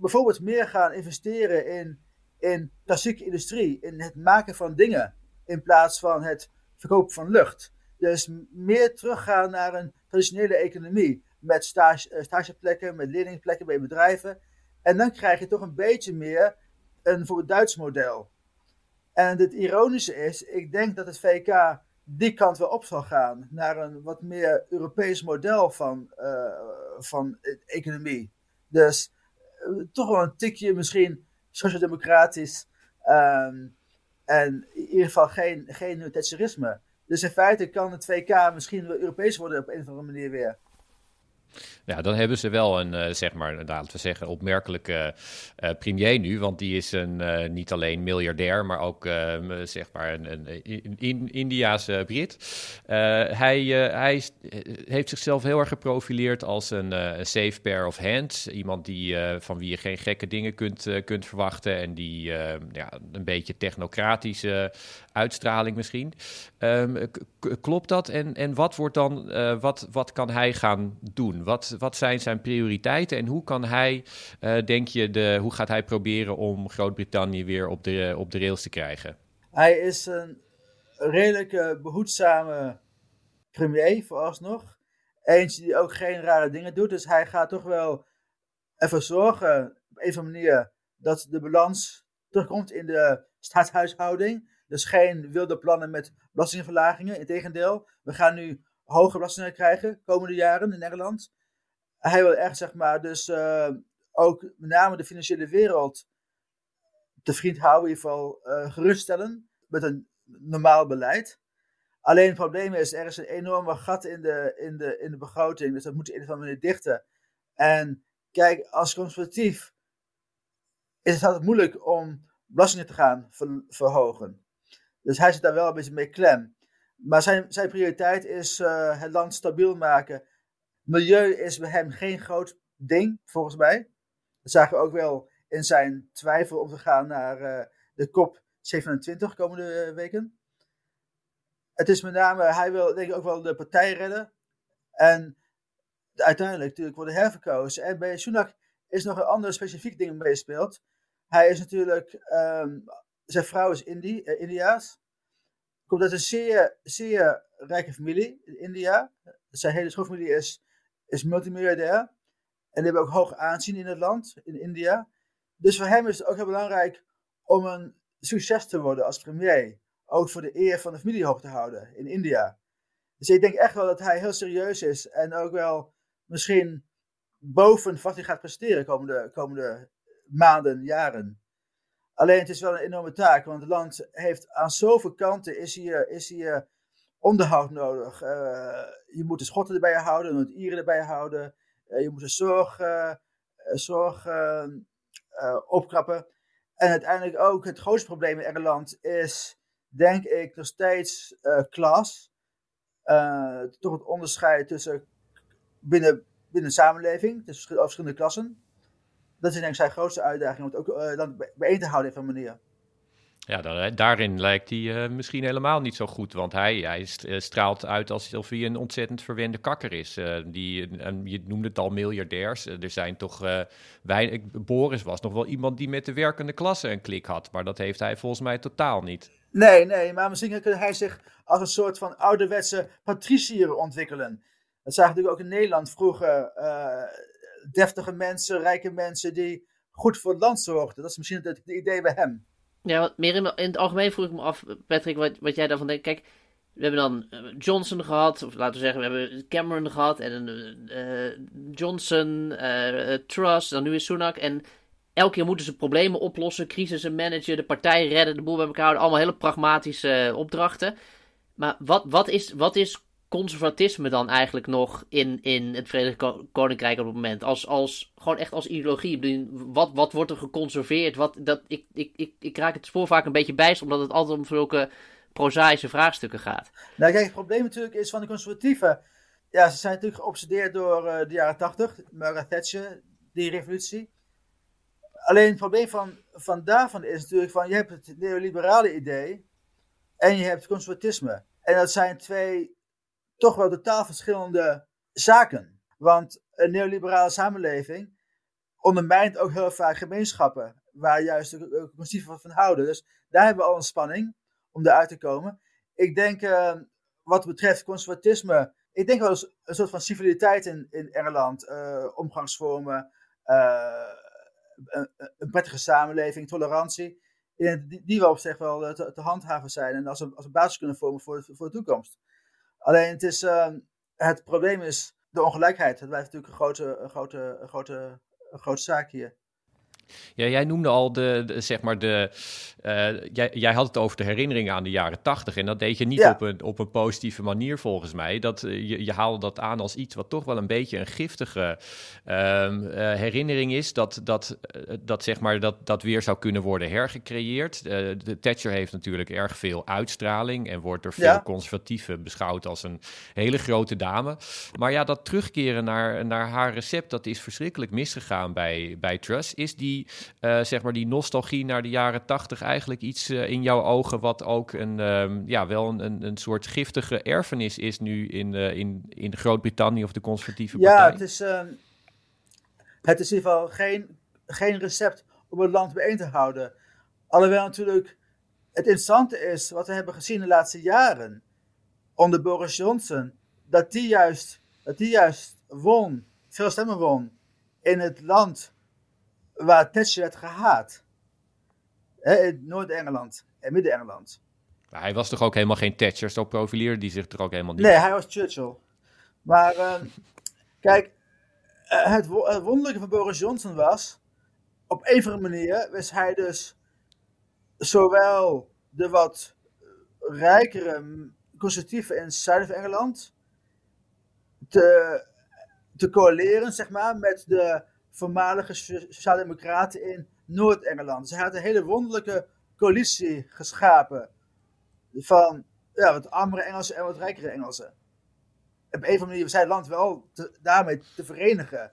bijvoorbeeld meer gaan investeren in, in klassieke industrie, in het maken van dingen, in plaats van het verkopen van lucht. Dus meer teruggaan naar een traditionele economie met stage, eh, stageplekken, met leerlingplekken bij bedrijven. En dan krijg je toch een beetje meer een voor het Duits model. En het ironische is, ik denk dat het VK die kant wel op zal gaan. Naar een wat meer Europees model van, uh, van economie. Dus uh, toch wel een tikje misschien sociaal-democratisch. Um, en in ieder geval geen, geen. Dus in feite kan het VK misschien wel Europees worden op een of andere manier weer. Ja, dan hebben ze wel een, uh, zeg maar, laten we zeggen, opmerkelijke uh, premier nu. Want die is een, uh, niet alleen miljardair, maar ook, zeg maar, een, een, een Indiaanse Brit. hij hij heeft zichzelf heel erg geprofileerd als een, safe pair of hands. Iemand die, van wie je geen gekke dingen kunt, kunt verwachten. En die ja, een beetje technocratische uitstraling misschien. Um, klopt dat? En, en wat, wordt dan, wat, wat kan hij gaan doen? Wat, wat zijn zijn prioriteiten en hoe kan hij, uh, denk je, de, hoe gaat hij proberen om Groot-Brittannië weer op de, op de rails te krijgen? Hij is een redelijk behoedzame premier vooralsnog. Eentje die ook geen rare dingen doet. Dus hij gaat toch wel ervoor zorgen, op een of andere manier, dat de balans terugkomt in de staatshuishouding. Dus geen wilde plannen met belastingverlagingen. Integendeel, we gaan nu hoge belastingen krijgen komende jaren in Nederland. Hij wil echt, zeg maar, dus uh, ook met name de financiële wereld te vriend houden, in ieder geval uh, geruststellen met een normaal beleid. Alleen het probleem is, er is een enorme gat in de, in de, in de begroting, dus dat moet in ieder geval manier dichten. En kijk, als conservatief is het altijd moeilijk om belastingen te gaan ver, verhogen. Dus hij zit daar wel een beetje mee klem. Maar zijn, zijn prioriteit is uh, het land stabiel maken. Milieu is bij hem geen groot ding, volgens mij. Dat zagen we ook wel in zijn twijfel om te gaan naar uh, de 27 komende weken. Het is met name, hij wil denk ik ook wel de partij redden. En uiteindelijk natuurlijk worden herverkozen. En bij Sunak is nog een ander specifiek ding meespeelt. Hij is natuurlijk, um, zijn vrouw is Indi, uh, Indiaas. Komt uit een zeer, zeer rijke familie in India. Zijn hele schoonfamilie is, is multimiljardair. En die hebben ook hoog aanzien in het land, in India. Dus voor hem is het ook heel belangrijk om een succes te worden als premier. Ook voor de eer van de familie hoog te houden in India. Dus ik denk echt wel dat hij heel serieus is en ook wel misschien boven wat hij gaat presteren komende, komende maanden, jaren. Alleen het is wel een enorme taak, want het land heeft aan zoveel kanten is hier, is hier onderhoud nodig. Uh, je moet de Schotten erbij houden, je moet Ieren erbij houden, uh, je moet de zorg, uh, zorg opkrappen. En uiteindelijk ook het grootste probleem in Engeland is, denk ik, nog steeds klas. toch het onderscheid tussen binnen, binnen de samenleving, tussen verschillende klassen. Dat is denk ik zijn grootste uitdaging, om het ook uh, dan bijeen te houden op een manier. Ja, dan, daarin lijkt hij uh, misschien helemaal niet zo goed. Want hij, hij eh, straalt uit alsof hij een ontzettend verwende kakker is. Uh, die, je noemde het al miljardairs. er zijn toch weinig. Boris was nog wel iemand die met de werkende klasse een klik had. Maar dat heeft hij volgens mij totaal niet. Nee, nee, maar misschien kan hij zich als een soort van ouderwetse patricier ontwikkelen. Dat zagen natuurlijk ook in Nederland vroeger deftige mensen, rijke mensen die goed voor het land zorgden. Dat is misschien het, idee bij hem. Ja, wat meer in, het algemeen vroeg ik me af, Patrick, wat, wat jij daarvan denkt. Kijk, we hebben dan uh, Johnson gehad, of laten we zeggen, we hebben Cameron gehad en uh, Johnson, uh, Truss, dan nu is Sunak. En elke keer moeten ze problemen oplossen, crisissen managen, de partij redden, de boel bij elkaar houden. Allemaal hele pragmatische opdrachten. Maar wat, wat, is, wat is conservatisme dan eigenlijk nog in, in het Verenigd Koninkrijk op het moment? Als, als, gewoon echt als ideologie. Wat, wat wordt er geconserveerd? Wat, dat, ik, ik, ik, ik raak het spoor vaak een beetje bijst, omdat het altijd om zulke prozaïsche vraagstukken gaat. Nou kijk, het probleem natuurlijk is van de conservatieven. Ja, ze zijn natuurlijk geobsedeerd door uh, de jaren tachtig, Margaret Thatcher, die revolutie. Alleen het probleem van, van daarvan is natuurlijk van, je hebt het neoliberale idee en je hebt conservatisme. En dat zijn twee toch wel totaal verschillende zaken. Want een neoliberale samenleving ondermijnt ook heel vaak gemeenschappen waar juist de conservatieven van houden. Dus daar hebben we al een spanning om eruit te komen. Ik denk, uh, wat betreft conservatisme, ik denk wel eens een soort van civiliteit in, in Engeland, uh, omgangsvormen, uh, een, een, prettige samenleving, tolerantie, die, die wel op zich wel te, te handhaven zijn en als een, als een basis kunnen vormen voor, voor de toekomst. Alleen het, is, uh, het probleem is de ongelijkheid. Het blijft natuurlijk een grote, een grote, een grote, een grote zaak hier. Ja, jij noemde al de, zeg maar de. Uh, jij, jij had het over de herinneringen aan de jaren tachtig. En dat deed je niet op, een, op een positieve manier, volgens mij. Dat, uh, je, je haalde dat aan als iets wat toch wel een beetje een giftige uh, herinnering is. Dat, dat, dat, zeg maar, dat, dat weer zou kunnen worden hergecreëerd. de Thatcher heeft natuurlijk erg veel uitstraling. En wordt door veel ja. conservatieven beschouwd als een hele grote dame. Maar ja, dat terugkeren naar, naar haar recept, dat is verschrikkelijk misgegaan bij, bij Truss. Is die uh, zeg maar die nostalgie naar de jaren tachtig eigenlijk iets uh, in jouw ogen wat ook een, um, ja, wel een, een, een, soort giftige erfenis is nu in, uh, in, in Groot-Brittannië of de conservatieve partij? Ja, het is, ehm, het is in ieder geval geen, geen recept om het land bijeen te houden. Alhoewel natuurlijk het interessante is wat we hebben gezien de laatste jaren onder Boris Johnson, dat die juist, dat die juist won, veel stemmen won in het land waar Thatcher werd gehaat. in Noord-Engeland en Midden-Engeland. Hij was toch ook helemaal geen Thatcher, zo profileerde die zich er ook helemaal niet. Nee, hij was Churchill. Maar uh, kijk, eh, het, het, wonderlijke van Boris Johnson was, op een of andere manier wist hij dus zowel de wat rijkere conservatieven in het zuiden van Engeland te, te coaleren, zeg maar, met de voormalige sociaaldemocraten in Noord-Engeland. Hij had een hele wonderlijke coalitie geschapen van ja, wat armere Engelsen en wat rijkere Engelsen. Op een of andere manier was het land wel daarmee te verenigen.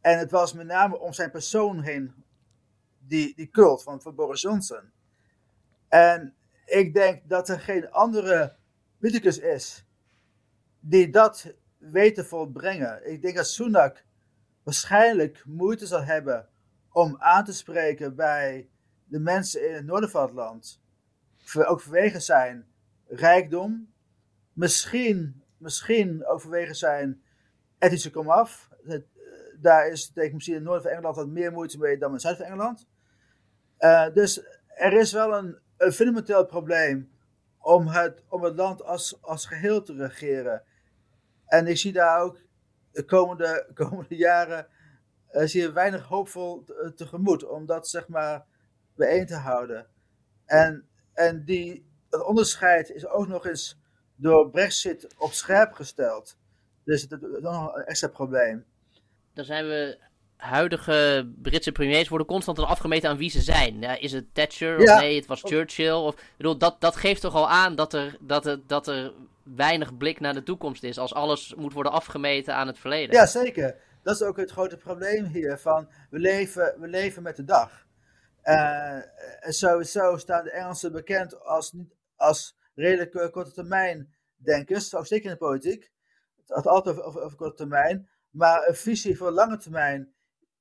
En het was met name om zijn persoon heen, die, die cult van, van Boris Johnson. En ik denk dat er geen andere politicus is die dat weet te volbrengen. Ik denk dat Sunak waarschijnlijk moeite zal hebben om aan te spreken bij de mensen in het noorden van het land. Ook vanwege zijn rijkdom. Misschien, misschien overwege zijn etnische komaf. Eh, daar is tegen misschien in het noorden van Engeland wat meer moeite mee dan in het zuiden van Engeland. Uh, dus er is wel een, een, fundamenteel probleem om het, om het land als, als geheel te regeren. En ik zie daar ook de komende, komende jaren uh, zie je weinig hoopvol tegemoet om dat zeg maar bijeen te houden. En, en die, het onderscheid is ook nog eens door Brexit op scherp gesteld. Dus dat is nog een extra probleem. Dan zijn we huidige Britse premiers worden constant afgemeten aan wie ze zijn. Ja, is het Thatcher of nee, het was Churchill? Of, bedoel, dat, dat geeft toch al aan dat er, dat, er, dat er weinig blik naar de toekomst is. Als alles moet worden afgemeten aan het verleden. Ja, zeker. Dat is ook het grote probleem hier. Van, we, leven, we leven met de dag. Uh, sowieso staan de Engelsen bekend als, als redelijk korte termijn denkers. Ook zeker in de politiek. Het altijd over, over, korte termijn. Maar een visie voor lange termijn,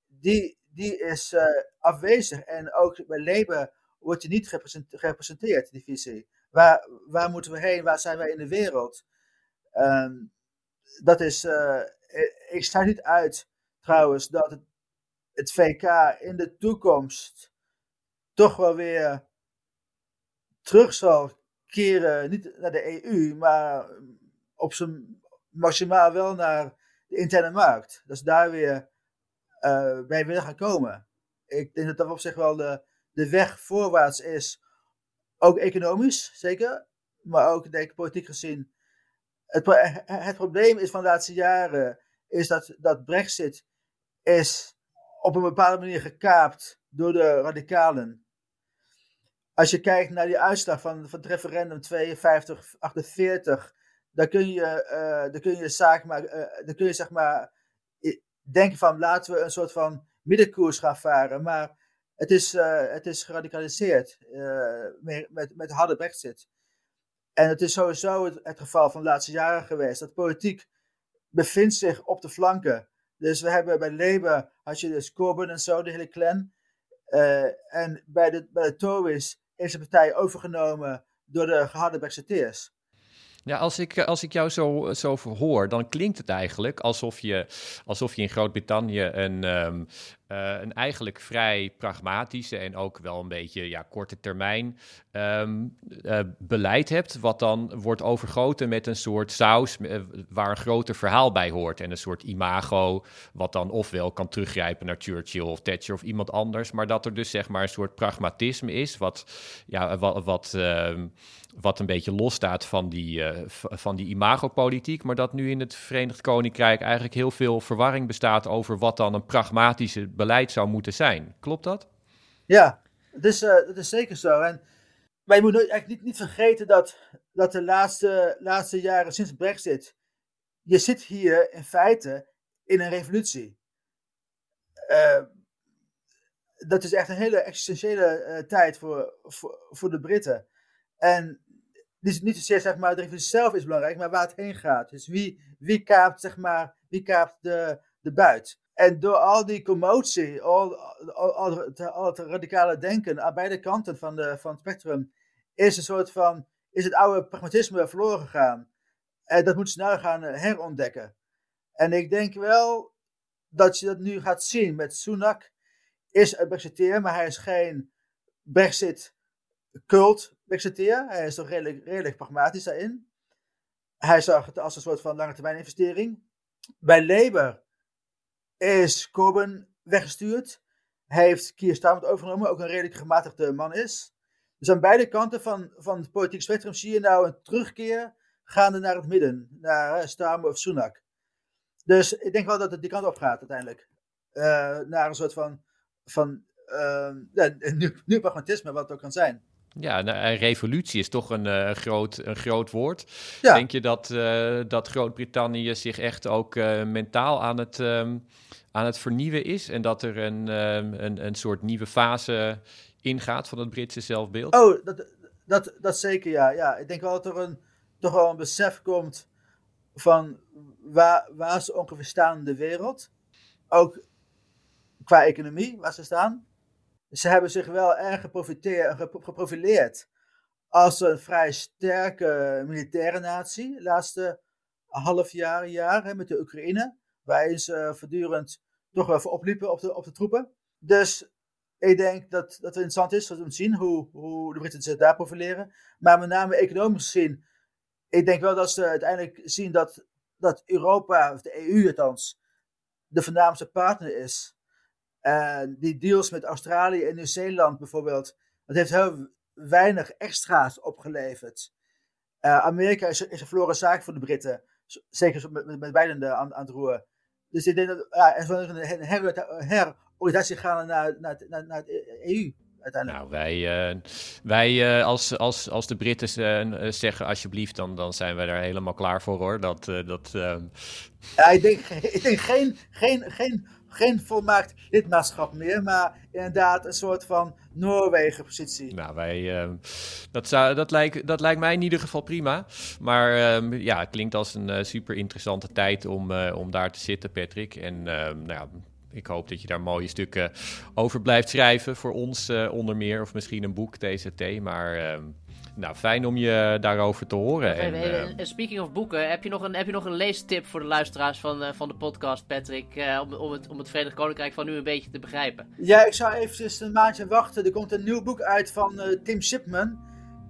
die, die is uh, afwezig. En ook bij Labour wordt die niet gerepresenteerd, die visie. Waar, waar moeten we heen? Waar zijn wij in de wereld? Um, dat is, uh, ik sta niet uit trouwens dat het, het VK in de toekomst toch wel weer terug zal keren, niet naar de EU, maar op zijn maximaal wel naar de interne markt. Dat ze daar weer uh, bij willen gaan komen. Ik denk dat dat op zich wel de, de weg voorwaarts is. Ook economisch, zeker. Maar ook, denk politiek gezien. Het, het probleem is van de laatste jaren is dat, dat Brexit is op een bepaalde manier gekaapt door de radicalen als je kijkt naar die uitslag van, van het referendum 52-48, dan kun je, uh, dan kun je, zaak maar, uh, dan kun je zeg maar denken van laten we een soort van middenkoers gaan varen. Maar het is, uh, het is geradicaliseerd met, met, met harde brexit. En het is sowieso het, het, geval van de laatste jaren geweest. Dat politiek bevindt zich op de flanken. Dus we hebben bij Labour had je dus Corbyn en zo, de hele clan. en bij de, bij de Tories is de partij overgenomen door de geharde Brexiteers. Ja, als ik, als ik jou zo, zo verhoor, dan klinkt het eigenlijk alsof je, alsof je in Groot-Brittannië een, ehm, eh, een eigenlijk vrij pragmatische en ook wel een beetje ja, korte termijn ehm, eh, beleid hebt, wat dan wordt overgoten met een soort saus uh, waar een groter verhaal bij hoort en een soort imago, wat dan ofwel kan teruggrijpen naar Churchill of Thatcher of iemand anders, maar dat er dus zeg maar een soort pragmatisme is, wat, ja, wat, wat ehm, wat een beetje losstaat van die, van die imagopolitiek. Maar dat nu in het Verenigd Koninkrijk eigenlijk heel veel verwarring bestaat over wat dan een pragmatische beleid zou moeten zijn. Klopt dat? Ja, dat is, dat is zeker zo. En, maar je moet eigenlijk niet, niet vergeten dat, dat de laatste, laatste jaren sinds Brexit. Je zit hier in feite in een revolutie. Uh, dat is echt een hele existentiële tijd voor, voor, voor de Britten. En dus niet zozeer zeg maar, de revolutie zelf is belangrijk, maar waar het heen gaat. Dus wie, wie kaapt, zeg maar, wie kaapt de, de buit. En door al die commotie, al, al, al, al het radicale denken aan beide kanten van, de, van het spectrum, is een soort van, is het oude pragmatisme verloren gegaan. En dat moet snel gaan herontdekken. En ik denk wel dat je dat nu gaat zien met Sunak. Is een Brexiteer, maar hij is geen Brexit-cult Brexiteer. Hij is toch redelijk, redelijk pragmatisch daarin. Hij zag het als een soort van lange termijn investering. Bij Labour is Corbyn weggestuurd. Hij heeft Keir Starmer overgenomen, ook een redelijk gematigde man is. Dus aan beide kanten van, van het politieke spectrum zie je nou een terugkeer gaande naar het midden, naar uh, Starmer of Sunak. Dus ik denk wel dat het die kant op gaat uiteindelijk. Uh, naar een soort van, van uh, ja, nieuw, nieuw pragmatisme, wat het ook kan zijn. Ja, nou, revolutie is toch een, uh, groot, een groot woord. Denk je dat, uh, dat Groot-Brittannië zich echt ook uh, mentaal aan het, um, aan het vernieuwen is? En dat er een, um, een, een soort nieuwe fase ingaat van het Britse zelfbeeld? Oh, dat, dat, dat zeker, ja. ja. Ik denk wel dat er een, toch wel een besef komt van waar, waar ze ongeveer staan in de wereld. Ook qua economie, waar ze staan. Ze hebben zich wel erg geprofileerd als een vrij sterke militaire natie. De laatste half jaar, jaar met de Oekraïne. Waarin ze voortdurend toch wel opliepen op de, op de troepen. Dus ik denk dat, dat het interessant is om te zien hoe, hoe de Britten zich daar profileren. Maar met name economisch gezien, ik denk wel dat ze uiteindelijk zien dat, dat Europa, of de EU althans, de voornaamste partner is. En die deals met Australië en Nieuw-Zeeland bijvoorbeeld, dat heeft heel weinig extra's opgeleverd. Uh, Amerika is, is, een verloren zaak voor de Britten. Zeker met, met, Biden aan, aan het roeren. Dus ik denk dat ja, er is een her, organisatie gaan naar, naar, naar, naar het EU. Nou, wij, uh, wij uh, als, als, als de Britten uh, zeggen alsjeblieft, dan, dan zijn wij daar helemaal klaar voor hoor. Dat, dat, ja, ik denk, ik denk geen, geen, geen, geen volmaakt lidmaatschap meer, maar inderdaad een soort van Noorwegen-positie. Nou, wij, dat, zou, dat, lijkt, dat lijkt mij in ieder geval prima. Maar ehm, ja, het klinkt als een super interessante tijd om, om daar te zitten, Patrick. En ehm, nou ja, ik hoop dat je daar mooie stukken over blijft schrijven. Voor ons uh, onder meer. Of misschien een boek, TCT. Maar nou, fijn om je daarover te horen. En, uh, speaking of boeken, heb je nog een, heb je nog een leestip voor de luisteraars van, uh, van de podcast, Patrick? om, om, het, om het Verenigd Koninkrijk van nu een beetje te begrijpen. Ja, ik zou eventjes een maandje wachten. Er komt een nieuw boek uit van Tim Shipman.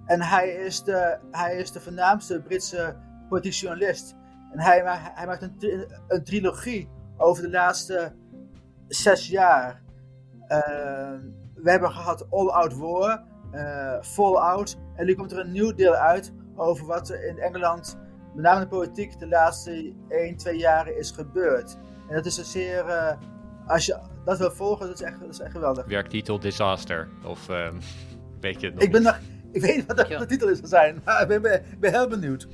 En hij is de, hij is de voornaamste Britse politiek journalist. En hij, hij maakt een, een trilogie over de laatste zes jaar. Uh, we hebben gehad All Out War, Fallout. En nu komt er een nieuw deel uit over wat er in Engeland, met name de politiek, de laatste 1, 2 jaren is gebeurd. En dat is een zeer. Uh, als je dat wil volgen, dat is echt, dat is echt geweldig. Werktitel Disaster. Of uh, weet je het nog Ik ben nog. Ik weet niet wat de, de titel is zijn, maar ik ben, ben, ben heel benieuwd.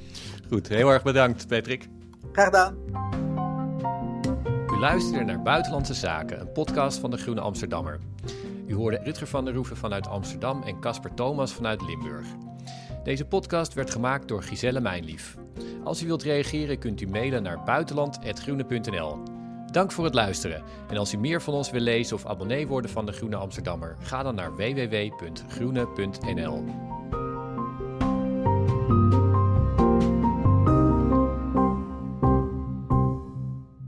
Goed, heel erg bedankt, Patrick. Graag gedaan luisterde naar Buitenlandse Zaken, een podcast van de Groene Amsterdammer. U hoorde Rutger van der Roeven vanuit Amsterdam en Casper Thomas vanuit Limburg. Deze podcast werd gemaakt door Giselle Mijnlief. Als u wilt reageren kunt u mailen naar buitenland.groene.nl. Dank voor het luisteren. En als u meer van ons wil lezen of abonnee worden van De Groene Amsterdammer, ga dan naar www.groene.nl.